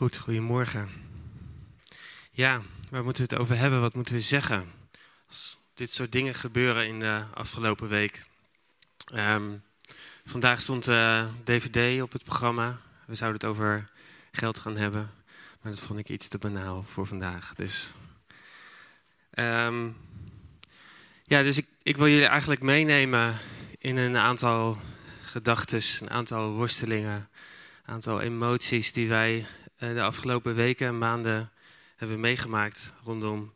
Goed, goedemorgen. Ja, waar moeten we het over hebben? Wat moeten we zeggen? Als dit soort dingen gebeuren in de afgelopen week. Ehm, vandaag stond uh, eh, DVD op het programma. We zouden het over geld gaan hebben. Maar dat vond ik iets te banaal voor vandaag. Dus, ehm, ja, dus ik, ik wil jullie eigenlijk meenemen in een aantal gedachten, een aantal worstelingen, een aantal emoties die wij de afgelopen weken en maanden hebben meegemaakt rondom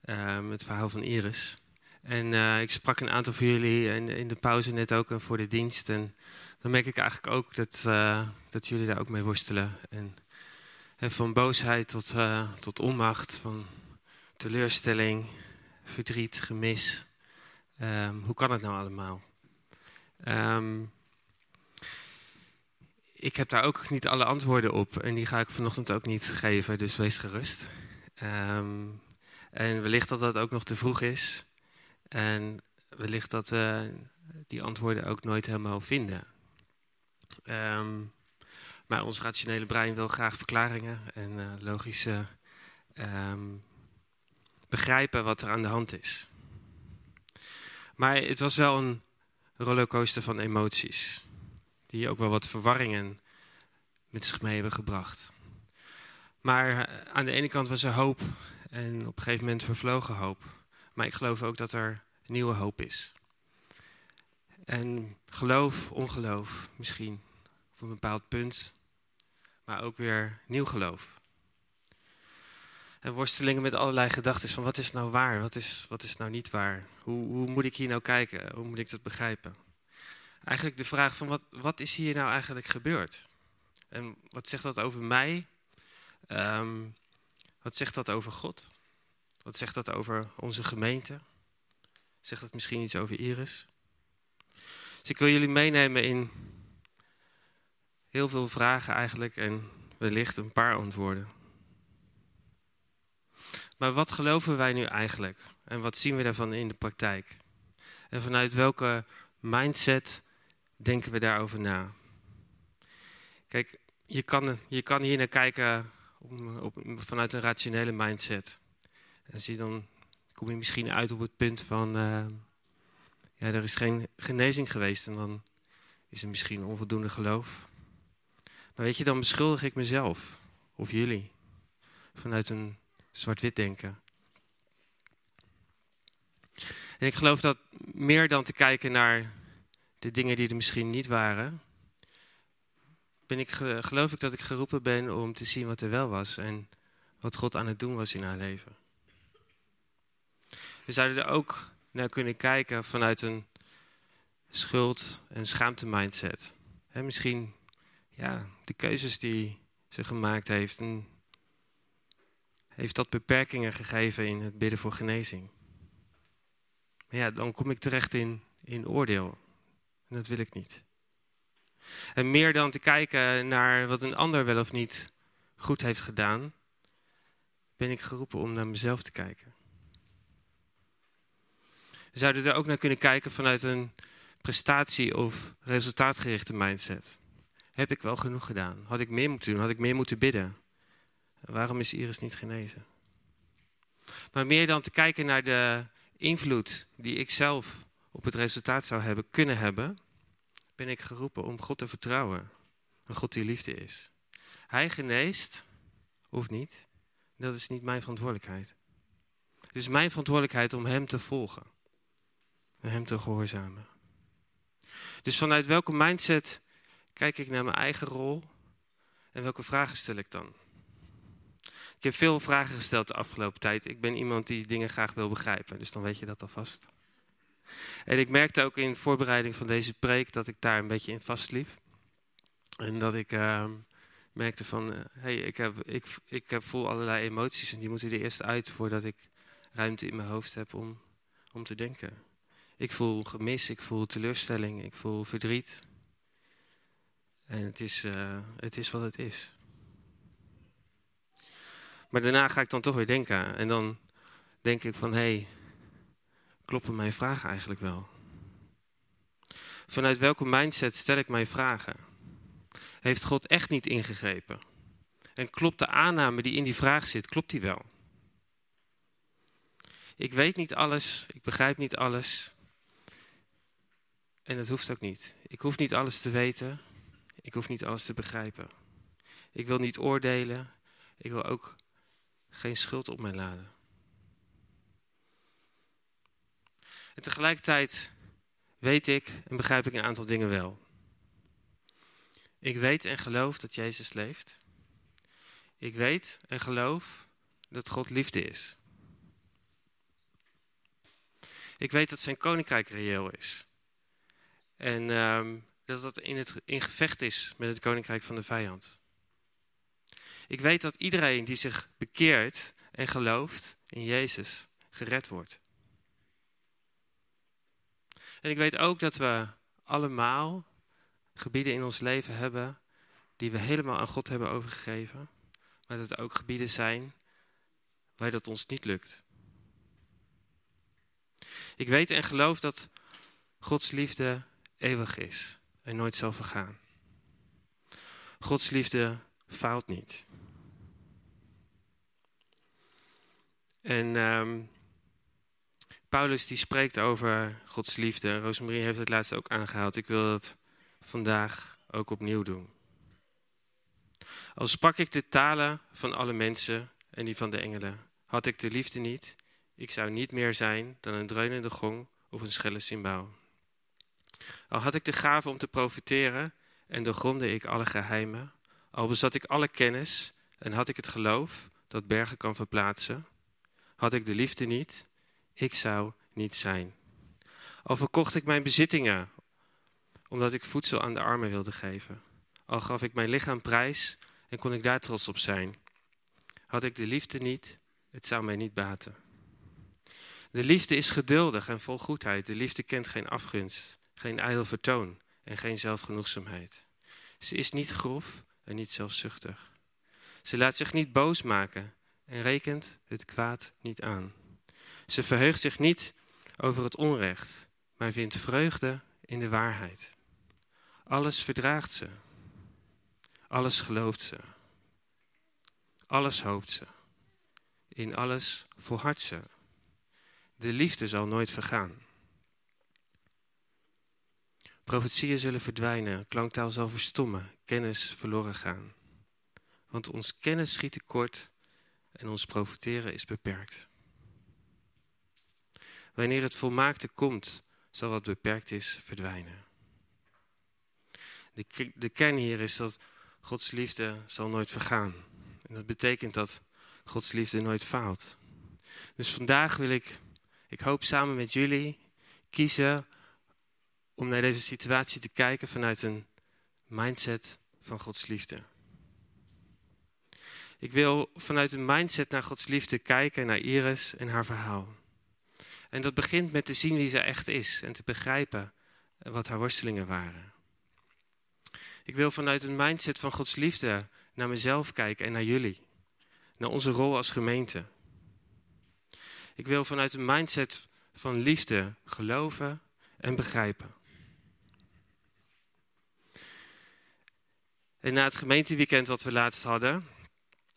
ehm, het verhaal van Iris. En uh, ik sprak een aantal van jullie in, in, de pauze net ook en voor de dienst. En dan merk ik eigenlijk ook dat, uh, dat jullie daar ook mee worstelen. En, en van boosheid tot, tot onmacht, van teleurstelling, verdriet, gemis. Um, hoe kan het nou allemaal? Um, ik heb daar ook niet alle antwoorden op en die ga ik vanochtend ook niet geven, dus wees gerust. Um, en wellicht dat dat ook nog te vroeg is en wellicht dat we die antwoorden ook nooit helemaal vinden. Um, maar ons rationele brein wil graag verklaringen en uh, logische um, begrijpen wat er aan de hand is. Maar het was wel een rollercoaster van emoties die ook wel wat verwarringen met zich mee hebben gebracht. Maar eh, aan de ene kant was er hoop en op een gegeven moment vervlogen hoop. Maar ik geloof ook dat er nieuwe hoop is. En geloof, ongeloof misschien, op een bepaald punt, maar ook weer nieuw geloof. En worstelingen met allerlei gedachten van wat is nou waar, wat is, wat is nou niet waar? Hoe, hoe moet ik hier nou kijken, hoe moet ik dat begrijpen? Eigenlijk de vraag van wat, wat is hier nou eigenlijk gebeurd? En wat zegt dat over mij? Um, wat zegt dat over God? Wat zegt dat over onze gemeente? Zegt dat misschien iets over Iris? Dus ik wil jullie meenemen in heel veel vragen eigenlijk en wellicht een paar antwoorden. Maar wat geloven wij nu eigenlijk? En wat zien we daarvan in de praktijk? En vanuit welke mindset denken we daarover na? Kijk, je kan, je kan hier naar kijken op, vanuit een rationele mindset. En zie dan kom je misschien uit op het punt van, uh, ja, er is geen genezing geweest en dan is er misschien onvoldoende geloof. Maar weet je, dan beschuldig ik mezelf of jullie vanuit een zwart-wit denken. En ik geloof dat meer dan te kijken naar de dingen die er misschien niet waren, ben ik, geloof ik dat ik geroepen ben om te zien wat er wel was en wat God aan het doen was in haar leven. We zouden er ook naar kunnen kijken vanuit een schuld- en schaamte-mindset. misschien ja, de keuzes die ze gemaakt heeft, heeft dat beperkingen gegeven in het bidden voor genezing. Maar ja, dan kom ik terecht in, in oordeel. En dat wil ik niet. En meer dan te kijken naar wat een ander wel of niet goed heeft gedaan, ben ik geroepen om naar mezelf te kijken. We zouden er ook naar kunnen kijken vanuit een prestatie- of resultaatgerichte mindset. Heb ik wel genoeg gedaan? Had ik meer moeten doen? Had ik meer moeten bidden? Waarom is Iris niet genezen? Maar meer dan te kijken naar de invloed die ik zelf op het resultaat zou hebben kunnen hebben, ben ik geroepen om God te vertrouwen. Een God die liefde is. Hij geneest, of niet, dat is niet mijn verantwoordelijkheid. Het is mijn verantwoordelijkheid om Hem te volgen. En Hem te gehoorzamen. Dus vanuit welke mindset kijk ik naar mijn eigen rol en welke vragen stel ik dan? Ik heb veel vragen gesteld de afgelopen tijd. Ik ben iemand die dingen graag wil begrijpen, dus dan weet je dat alvast. En ik merkte ook in voorbereiding van deze preek dat ik daar een beetje in vastliep. En dat ik uh, merkte van, uh, hey, ik, heb, ik, ik heb, voel allerlei emoties en die moeten er eerst uit voordat ik ruimte in mijn hoofd heb om, om te denken. Ik voel gemis, ik voel teleurstelling, ik voel verdriet. En het is, uh, het is wat het is. Maar daarna ga ik dan toch weer denken. En dan denk ik van, hé, hey, kloppen mijn vragen eigenlijk wel? Vanuit welke mindset stel ik mijn vragen? Heeft God echt niet ingegrepen? En klopt de aanname die in die vraag zit, klopt die wel? Ik weet niet alles, ik begrijp niet alles. En dat hoeft ook niet. Ik hoef niet alles te weten, ik hoef niet alles te begrijpen. Ik wil niet oordelen, ik wil ook geen schuld op mij laden. En tegelijkertijd weet ik en begrijp ik een aantal dingen wel. Ik weet en geloof dat Jezus leeft. Ik weet en geloof dat God liefde is. Ik weet dat zijn koninkrijk reëel is. En um, dat dat in, het, in gevecht is met het koninkrijk van de vijand. Ik weet dat iedereen die zich bekeert en gelooft in Jezus gered wordt. En ik weet ook dat we allemaal gebieden in ons leven hebben die we helemaal aan God hebben overgegeven. Maar dat er ook gebieden zijn waar dat ons niet lukt. Ik weet en geloof dat Gods liefde eeuwig is en nooit zal vergaan. Gods liefde faalt niet. En um, Paulus die spreekt over Gods liefde. Rosemarie heeft het laatst ook aangehaald. Ik wil dat vandaag ook opnieuw doen. Al sprak ik de talen van alle mensen en die van de engelen, had ik de liefde niet, ik zou niet meer zijn dan een dreunende gong of een schelle cymbaal. Al had ik de gave om te profiteren en doorgronde ik alle geheimen, al bezat ik alle kennis en had ik het geloof dat bergen kan verplaatsen, had ik de liefde niet, ik zou niet zijn. Al verkocht ik mijn bezittingen, omdat ik voedsel aan de armen wilde geven. Al gaf ik mijn lichaam prijs en kon ik daar trots op zijn. Had ik de liefde niet, het zou mij niet baten. De liefde is geduldig en vol goedheid. De liefde kent geen afgunst, geen ijdel vertoon en geen zelfgenoegzaamheid. Ze is niet grof en niet zelfzuchtig. Ze laat zich niet boos maken en rekent het kwaad niet aan. Ze verheugt zich niet over het onrecht, maar vindt vreugde in de waarheid. Alles verdraagt ze. Alles gelooft ze. Alles hoopt ze. In alles volhardt ze. De liefde zal nooit vergaan. Profetieën zullen verdwijnen, klanktaal zal verstommen, kennis verloren gaan. Want ons kennis schiet tekort en ons profiteren is beperkt. Wanneer het volmaakte komt, zal wat beperkt is verdwijnen. De, de kern hier is dat Gods liefde zal nooit vergaan. En dat betekent dat Gods liefde nooit faalt. Dus vandaag wil ik, ik hoop samen met jullie, kiezen om naar deze situatie te kijken vanuit een mindset van Gods liefde. Ik wil vanuit een mindset naar Gods liefde kijken, naar Iris en haar verhaal. En dat begint met te zien wie ze echt is en te begrijpen wat haar worstelingen waren. Ik wil vanuit een mindset van Gods liefde naar mezelf kijken en naar jullie. Naar onze rol als gemeente. Ik wil vanuit een mindset van liefde geloven en begrijpen. En na het gemeenteweekend wat we laatst hadden,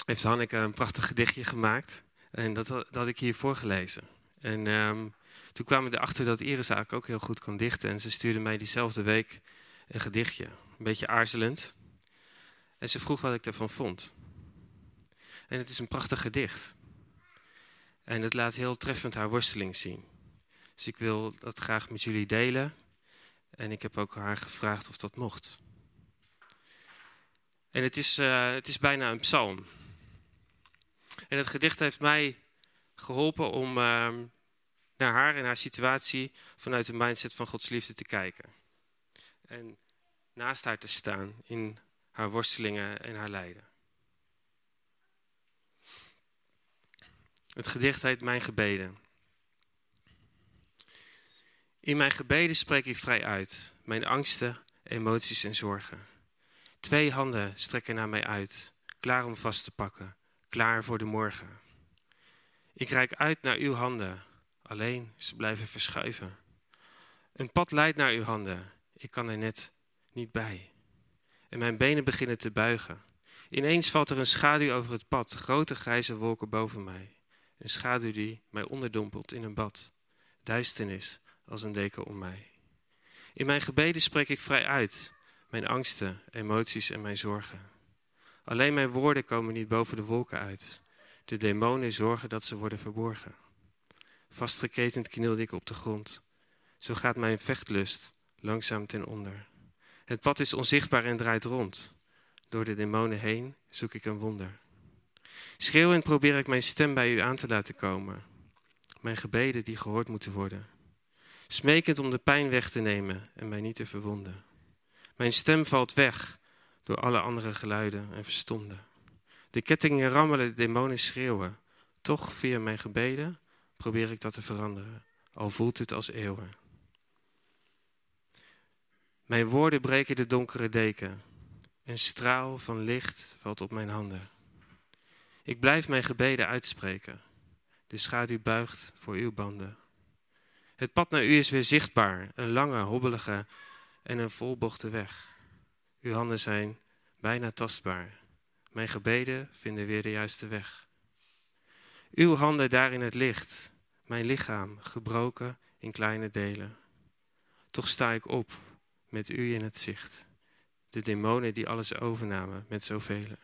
heeft Hanneke een prachtig gedichtje gemaakt. En dat, dat had ik hier voorgelezen. En um, toen kwamen we erachter dat Iris eigenlijk ook heel goed kan dichten. En ze stuurde mij diezelfde week een gedichtje. Een beetje aarzelend. En ze vroeg wat ik ervan vond. En het is een prachtig gedicht. En het laat heel treffend haar worsteling zien. Dus ik wil dat graag met jullie delen. En ik heb ook haar gevraagd of dat mocht. En het is, uh, het is bijna een psalm. En het gedicht heeft mij geholpen om uh, naar haar en haar situatie vanuit de mindset van Gods liefde te kijken. En naast haar te staan in haar worstelingen en haar lijden. Het gedicht heet Mijn gebeden. In mijn gebeden spreek ik vrij uit, mijn angsten, emoties en zorgen. Twee handen strekken naar mij uit, klaar om vast te pakken, klaar voor de morgen. Ik reik uit naar uw handen, alleen ze blijven verschuiven. Een pad leidt naar uw handen, ik kan er net niet bij. En mijn benen beginnen te buigen. Ineens valt er een schaduw over het pad, grote grijze wolken boven mij. Een schaduw die mij onderdompelt in een bad. Duisternis als een deken om mij. In mijn gebeden spreek ik vrij uit, mijn angsten, emoties en mijn zorgen. Alleen mijn woorden komen niet boven de wolken uit. De demonen zorgen dat ze worden verborgen. Vastgeketend knielde ik op de grond. Zo gaat mijn vechtlust langzaam ten onder. Het pad is onzichtbaar en draait rond. Door de demonen heen zoek ik een wonder. Schreeuwend probeer ik mijn stem bij u aan te laten komen. Mijn gebeden die gehoord moeten worden. Smekend om de pijn weg te nemen en mij niet te verwonden. Mijn stem valt weg door alle andere geluiden en verstonden. De kettingen rammelen, de demonen schreeuwen. Toch via mijn gebeden probeer ik dat te veranderen, al voelt het als eeuwen. Mijn woorden breken de donkere deken. Een straal van licht valt op mijn handen. Ik blijf mijn gebeden uitspreken. De schaduw buigt voor uw banden. Het pad naar u is weer zichtbaar, een lange, hobbelige en een volbochte weg. Uw handen zijn bijna tastbaar. Mijn gebeden vinden weer de juiste weg. Uw handen daar in het licht, mijn lichaam gebroken in kleine delen. Toch sta ik op met u in het zicht. De demonen die alles overnamen met zoveel.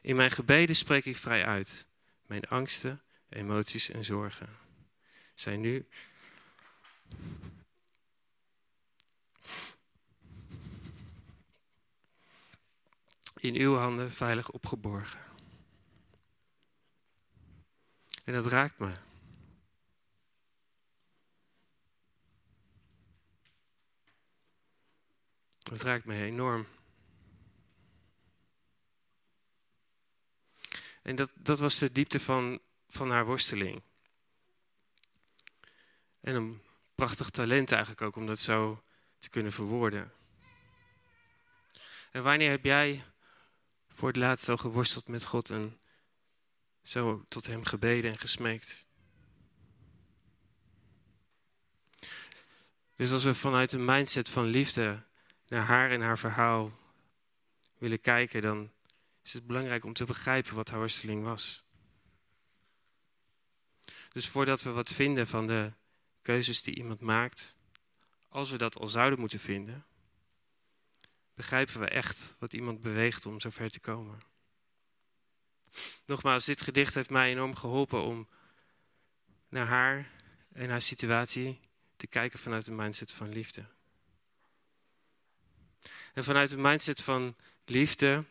In mijn gebeden spreek ik vrij uit. Mijn angsten, emoties en zorgen zijn nu in uw handen veilig opgeborgen. En dat raakt me. Dat raakt me enorm. En dat, dat was de diepte van, van haar worsteling. En een prachtig talent eigenlijk ook om dat zo te kunnen verwoorden. En wanneer heb jij voor het laatst zo geworsteld met God en zo tot Hem gebeden en gesmeekt? Dus als we vanuit een mindset van liefde naar haar en haar verhaal willen kijken, dan is het belangrijk om te begrijpen wat haar worsteling was. Dus voordat we wat vinden van de keuzes die iemand maakt, als we dat al zouden moeten vinden, begrijpen we echt wat iemand beweegt om zover te komen. Nogmaals, dit gedicht heeft mij enorm geholpen om naar haar en haar situatie te kijken vanuit een mindset van liefde. En vanuit een mindset van liefde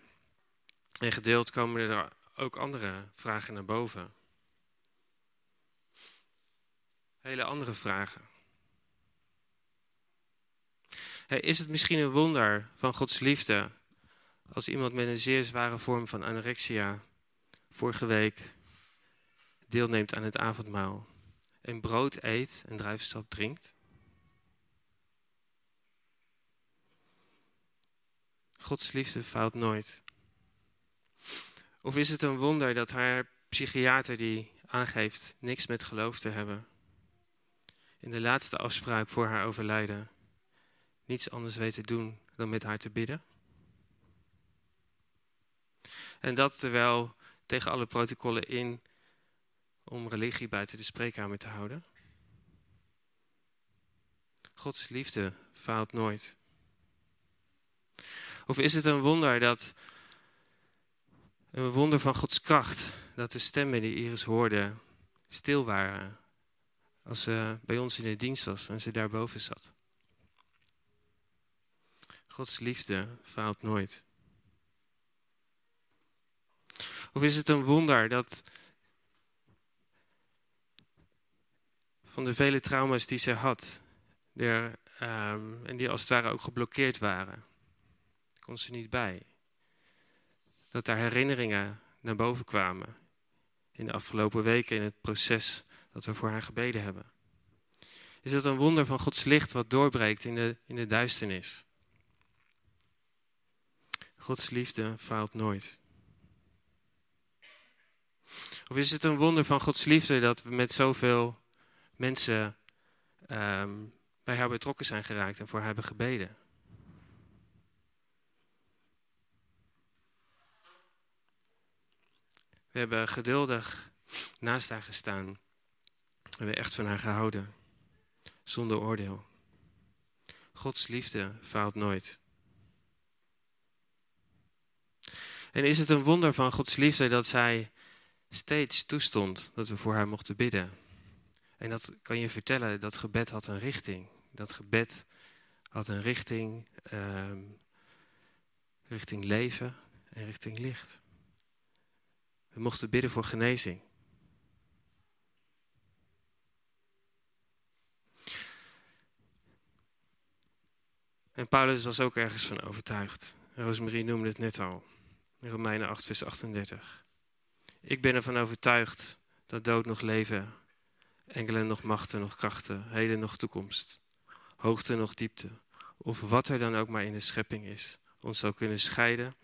en geduld komen er ook andere vragen naar boven. Hele andere vragen. Is het misschien een wonder van Gods liefde als iemand met een zeer zware vorm van anorexia vorige week deelneemt aan het avondmaal en brood eet en druivensap drinkt? Gods liefde faalt nooit. Of is het een wonder dat haar psychiater die aangeeft niks met geloof te hebben, in de laatste afspraak voor haar overlijden niets anders weet te doen dan met haar te bidden? En dat terwijl tegen alle protocollen in om religie buiten de spreekkamer te houden. Gods liefde faalt nooit. Of is het een wonder dat een wonder van Gods kracht dat de stemmen die Iris hoorde stil waren als ze bij ons in de dienst was en ze daarboven zat? Gods liefde faalt nooit. Of is het een wonder dat van de vele trauma's die ze had, um, en die als het ware ook geblokkeerd waren, kon ze niet bij. Dat daar herinneringen naar boven kwamen in de afgelopen weken in het proces dat we voor haar gebeden hebben. Is het een wonder van Gods licht wat doorbreekt in de, in de duisternis? Gods liefde faalt nooit. Of is het een wonder van Gods liefde dat we met zoveel mensen um, bij haar betrokken zijn geraakt en voor haar hebben gebeden? We hebben geduldig naast haar gestaan. We hebben echt van haar gehouden. Zonder oordeel. Gods liefde faalt nooit. En is het een wonder van Gods liefde dat zij steeds toestond dat we voor haar mochten bidden? En dat kan je vertellen, dat gebed had een richting. Dat gebed had een richting, uh, richting leven en richting licht. We mochten bidden voor genezing. En Paulus was ook ergens van overtuigd. Rosemarie noemde het net al. In Romeinen 8, vers 38. Ik ben ervan overtuigd dat dood nog leven, engelen nog machten, nog krachten, heden nog toekomst, hoogte nog diepte, of wat er dan ook maar in de schepping is, ons zou kunnen scheiden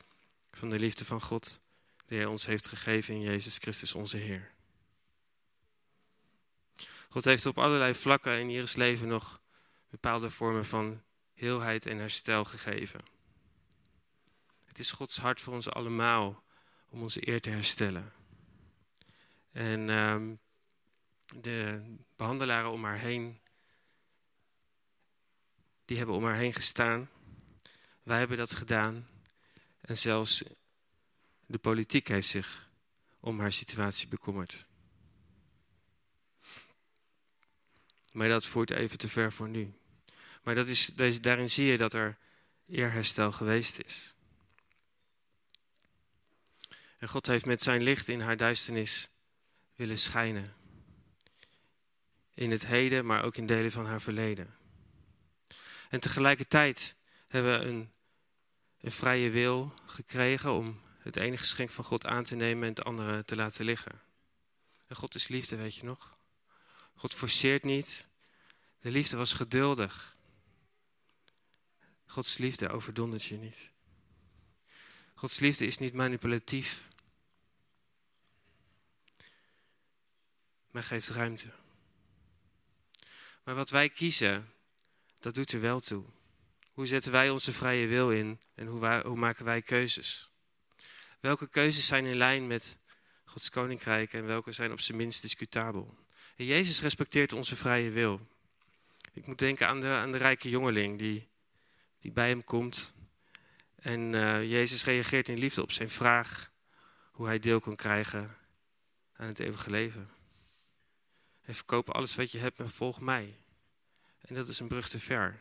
van de liefde van God, die Hij ons heeft gegeven in Jezus Christus onze Heer. God heeft op allerlei vlakken in Iris leven nog bepaalde vormen van heelheid en herstel gegeven. Het is Gods hart voor ons allemaal om onze eer te herstellen. En ehm, de behandelaren om haar heen, die hebben om haar heen gestaan. Wij hebben dat gedaan. En zelfs de politiek heeft zich om haar situatie bekommerd. Maar dat voert even te ver voor nu. Maar dat is, daarin zie je dat er eerherstel geweest is. En God heeft met zijn licht in haar duisternis willen schijnen. In het heden, maar ook in delen van haar verleden. En tegelijkertijd hebben we een, een vrije wil gekregen om het ene geschenk van God aan te nemen en het andere te laten liggen. En God is liefde, weet je nog? God forceert niet. De liefde was geduldig. Gods liefde overdondert je niet. Gods liefde is niet manipulatief, maar geeft ruimte. Maar wat wij kiezen, dat doet er wel toe. Hoe zetten wij onze vrije wil in en hoe, hoe maken wij keuzes? Welke keuzes zijn in lijn met Gods koninkrijk en welke zijn op zijn minst discutabel? Jezus respecteert onze vrije wil. Ik moet denken aan de, aan de rijke jongeling die die bij hem komt. En uh, Jezus reageert in liefde op zijn vraag hoe hij deel kon krijgen aan het eeuwige leven. Hij verkoop alles wat je hebt en volg mij. En dat is een brug te ver.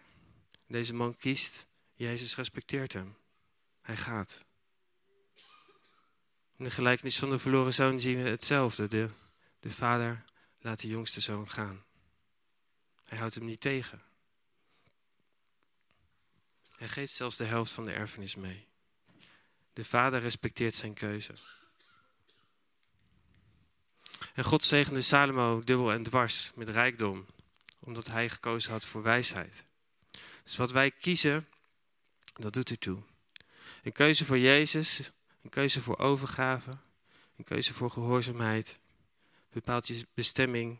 Deze man kiest, Jezus respecteert hem. Hij gaat. In de gelijkenis van de verloren zoon zien we hetzelfde. De, de vader laat de jongste zoon gaan. Hij houdt hem niet tegen. Hij geeft zelfs de helft van de erfenis mee. De vader respecteert zijn keuze. En God zegende Salomo dubbel en dwars met rijkdom, omdat hij gekozen had voor wijsheid. Dus wat wij kiezen, dat doet ertoe. Een keuze voor Jezus, een keuze voor overgave, een keuze voor gehoorzaamheid, bepaalt je bestemming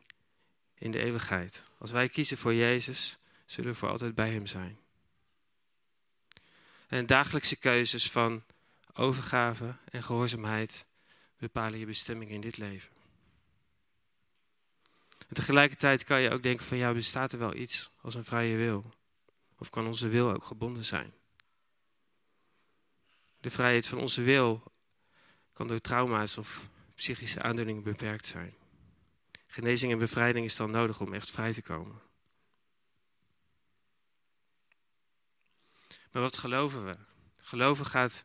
in de eeuwigheid. Als wij kiezen voor Jezus, zullen we voor altijd bij Hem zijn. En dagelijkse keuzes van overgave en gehoorzaamheid bepalen je bestemming in dit leven. En tegelijkertijd kan je ook denken van ja, bestaat er wel iets als een vrije wil? Of kan onze wil ook gebonden zijn? De vrijheid van onze wil kan door trauma's of psychische aandoeningen beperkt zijn. Genezing en bevrijding is dan nodig om echt vrij te komen. Maar wat geloven we? Geloven gaat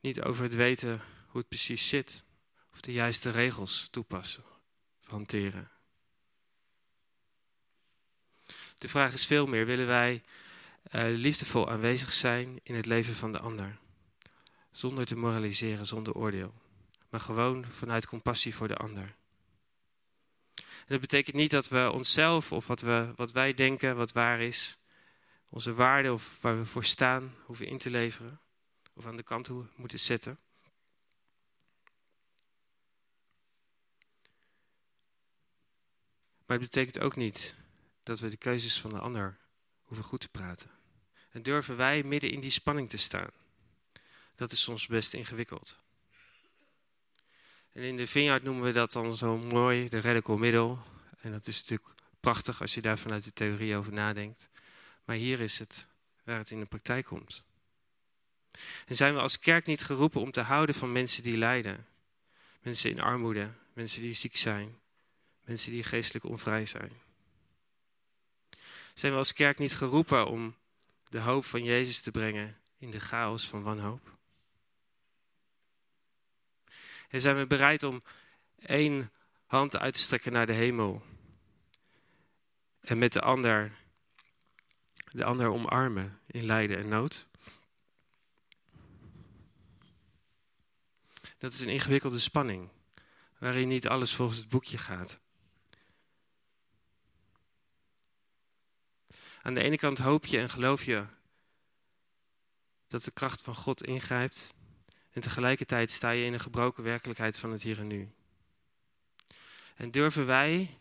niet over het weten hoe het precies zit. Of de juiste regels toepassen of hanteren. De vraag is veel meer, willen wij uh, liefdevol aanwezig zijn in het leven van de ander? Zonder te moraliseren, zonder oordeel. Maar gewoon vanuit compassie voor de ander. Dat betekent niet dat we onszelf of wat, we, wat wij denken, wat waar is, onze waarden of waar we voor staan hoeven in te leveren of aan de kant moeten zetten. Maar het betekent ook niet dat we de keuzes van de ander hoeven goed te praten. En durven wij midden in die spanning te staan. Dat is soms best ingewikkeld. En in de Vineyard noemen we dat dan zo mooi de radical middle. En dat is natuurlijk prachtig als je daar vanuit de theorie over nadenkt. Maar hier is het waar het in de praktijk komt. En zijn we als kerk niet geroepen om te houden van mensen die lijden? Mensen in armoede, mensen die ziek zijn, mensen die geestelijk onvrij zijn. Zijn we als kerk niet geroepen om de hoop van Jezus te brengen in de chaos van wanhoop? En zijn we bereid om één hand uit te strekken naar de hemel en met de ander de ander omarmen in lijden en nood? Dat is een ingewikkelde spanning, waarin niet alles volgens het boekje gaat. Aan de ene kant hoop je en geloof je dat de kracht van God ingrijpt. En tegelijkertijd sta je in een gebroken werkelijkheid van het hier en nu. En durven wij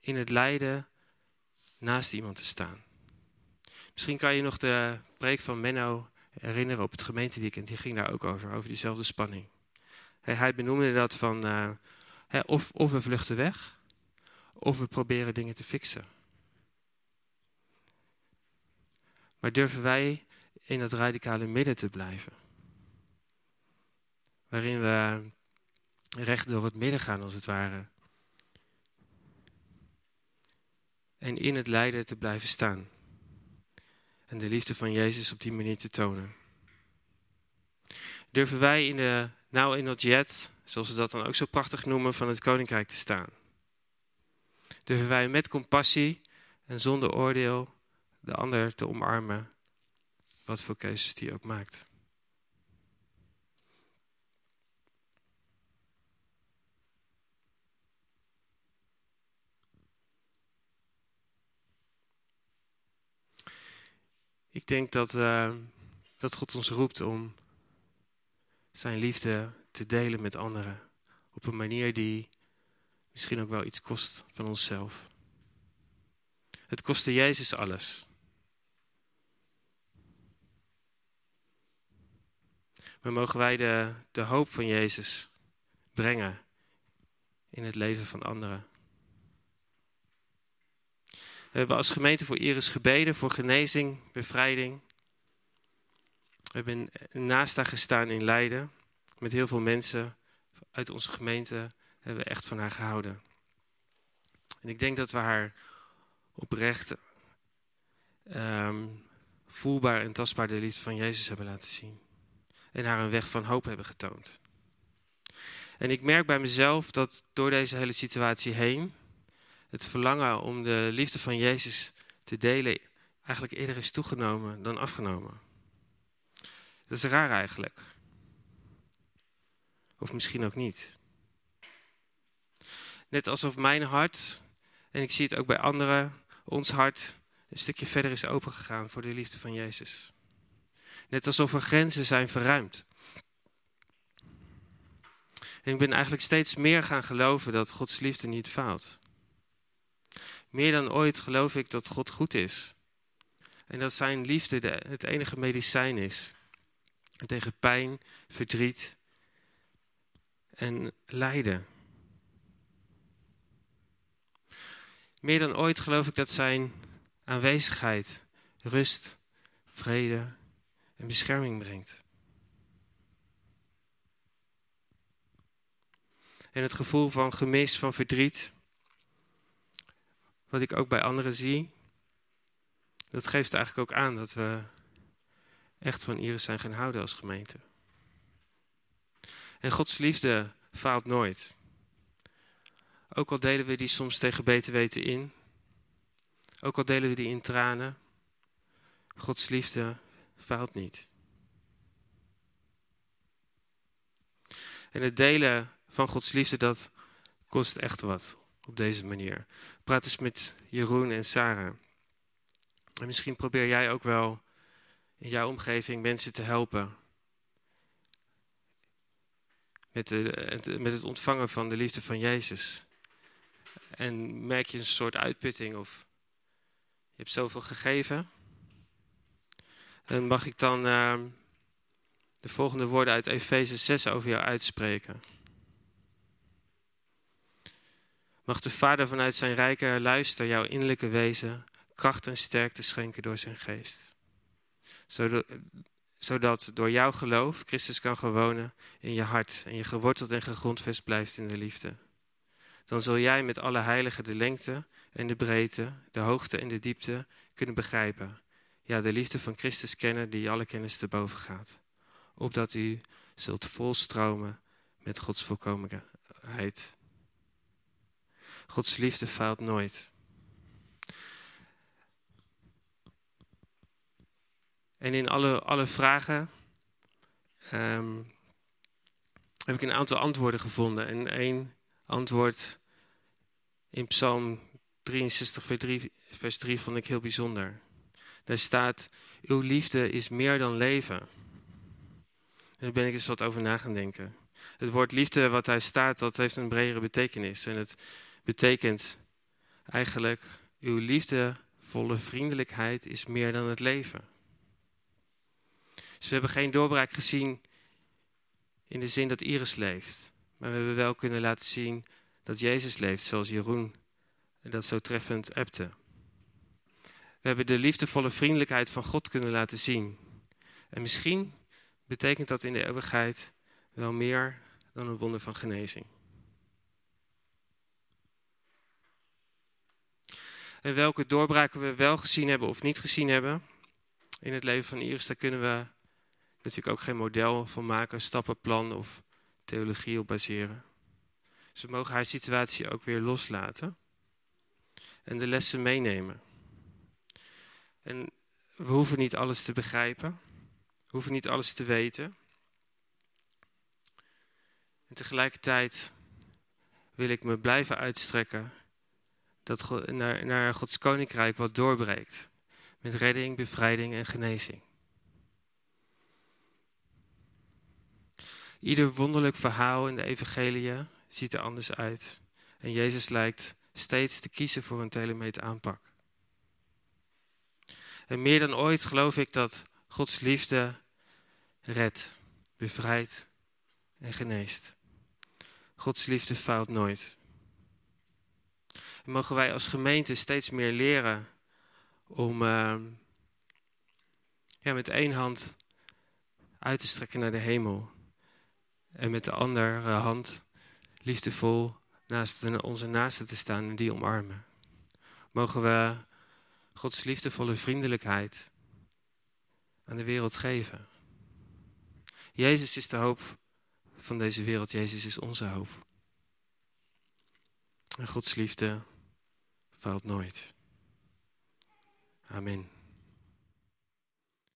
in het lijden naast iemand te staan. Misschien kan je nog de preek van Menno herinneren op het gemeenteweekend. Die ging daar ook over, over diezelfde spanning. Hij benoemde dat van uh, of, of we vluchten weg, of we proberen dingen te fixen. Maar durven wij in dat radicale midden te blijven? Waarin we recht door het midden gaan, als het ware. En in het lijden te blijven staan. En de liefde van Jezus op die manier te tonen. Durven wij in de nou in het jet, zoals we dat dan ook zo prachtig noemen, van het koninkrijk te staan? Durven wij met compassie en zonder oordeel de ander te omarmen, wat voor keuzes die ook maakt. Ik denk dat, uh, dat God ons roept om zijn liefde te delen met anderen. Op een manier die misschien ook wel iets kost van onszelf. Het kostte Jezus alles. Maar mogen wij de, de hoop van Jezus brengen in het leven van anderen. We hebben als gemeente voor Iris gebeden voor genezing, bevrijding. We hebben naast haar gestaan in Leiden. Met heel veel mensen uit onze gemeente hebben we echt van haar gehouden. En ik denk dat we haar oprecht um, voelbaar en tastbaar de liefde van Jezus hebben laten zien en haar een weg van hoop hebben getoond. En ik merk bij mezelf dat door deze hele situatie heen het verlangen om de liefde van Jezus te delen eigenlijk eerder is toegenomen dan afgenomen. Dat is raar eigenlijk. Of misschien ook niet. Net alsof mijn hart, en ik zie het ook bij anderen, ons hart een stukje verder is opengegaan voor de liefde van Jezus. Net alsof er grenzen zijn verruimd. En ik ben eigenlijk steeds meer gaan geloven dat Gods liefde niet faalt. Meer dan ooit geloof ik dat God goed is. En dat zijn liefde de, het enige medicijn is. Tegen pijn, verdriet en lijden. Meer dan ooit geloof ik dat zijn aanwezigheid rust, vrede en bescherming brengt. En het gevoel van gemis, van verdriet, wat ik ook bij anderen zie, dat geeft eigenlijk ook aan dat we echt van Iris zijn gaan houden als gemeente. En Gods liefde faalt nooit. Ook al delen we die soms tegen beter weten in, ook al delen we die in tranen, Gods liefde faalt niet. En het delen van Gods liefde, dat kost echt wat op deze manier. Praat eens met Jeroen en Sarah. En misschien probeer jij ook wel in jouw omgeving mensen te helpen. Met, met het ontvangen van de liefde van Jezus. En merk je een soort uitputting of je hebt zoveel gegeven. En mag ik dan uh, de volgende woorden uit Efeze 6 over jou uitspreken? Mag de Vader vanuit zijn rijke luister jouw innerlijke wezen kracht en sterkte schenken door zijn geest. Zodat, zodat door jouw geloof Christus kan gewonen in je hart en je geworteld en gegrondvest blijft in de liefde. Dan zul jij met alle heiligen de lengte en de breedte, de hoogte en de diepte kunnen begrijpen. Ja, de liefde van Christus kennen die alle kennis te boven gaat. Opdat u zult volstromen met Gods volkomenheid. Gods liefde faalt nooit. En in alle, alle vragen ehm, heb ik een aantal antwoorden gevonden. En één antwoord in Psalm 63, vers 3, vers 3 vond ik heel bijzonder. Daar staat, uw liefde is meer dan leven. En daar ben ik eens wat over na gaan denken. Het woord liefde wat daar staat, dat heeft een bredere betekenis. En het betekent eigenlijk, uw liefdevolle vriendelijkheid is meer dan het leven. Dus we hebben geen doorbraak gezien in de zin dat Iris leeft. Maar we hebben wel kunnen laten zien dat Jezus leeft, zoals Jeroen dat zo treffend appte. We hebben de liefdevolle vriendelijkheid van God kunnen laten zien. En misschien betekent dat in de eeuwigheid wel meer dan een wonder van genezing. En welke doorbraken we wel gezien hebben of niet gezien hebben in het leven van Iris, daar kunnen we natuurlijk ook geen model van maken, stappenplan of theologie op baseren. Dus we mogen haar situatie ook weer loslaten en de lessen meenemen. En we hoeven niet alles te begrijpen, we hoeven niet alles te weten. En tegelijkertijd wil ik me blijven uitstrekken dat naar, naar Gods koninkrijk wat doorbreekt. Met redding, bevrijding en genezing. Ieder wonderlijk verhaal in de evangelie ziet er anders uit. En Jezus lijkt steeds te kiezen voor een telemeet aanpak. En meer dan ooit geloof ik dat Gods liefde redt, bevrijdt en geneest. Gods liefde faalt nooit. En mogen wij als gemeente steeds meer leren om uh, ja, met één hand uit te strekken naar de hemel. En met de andere hand liefdevol naast onze naasten te staan en die omarmen. Mogen we Gods liefdevolle vriendelijkheid aan de wereld geven. Jezus is de hoop van deze wereld. Jezus is onze hoop. En Gods liefde faalt nooit. Amen.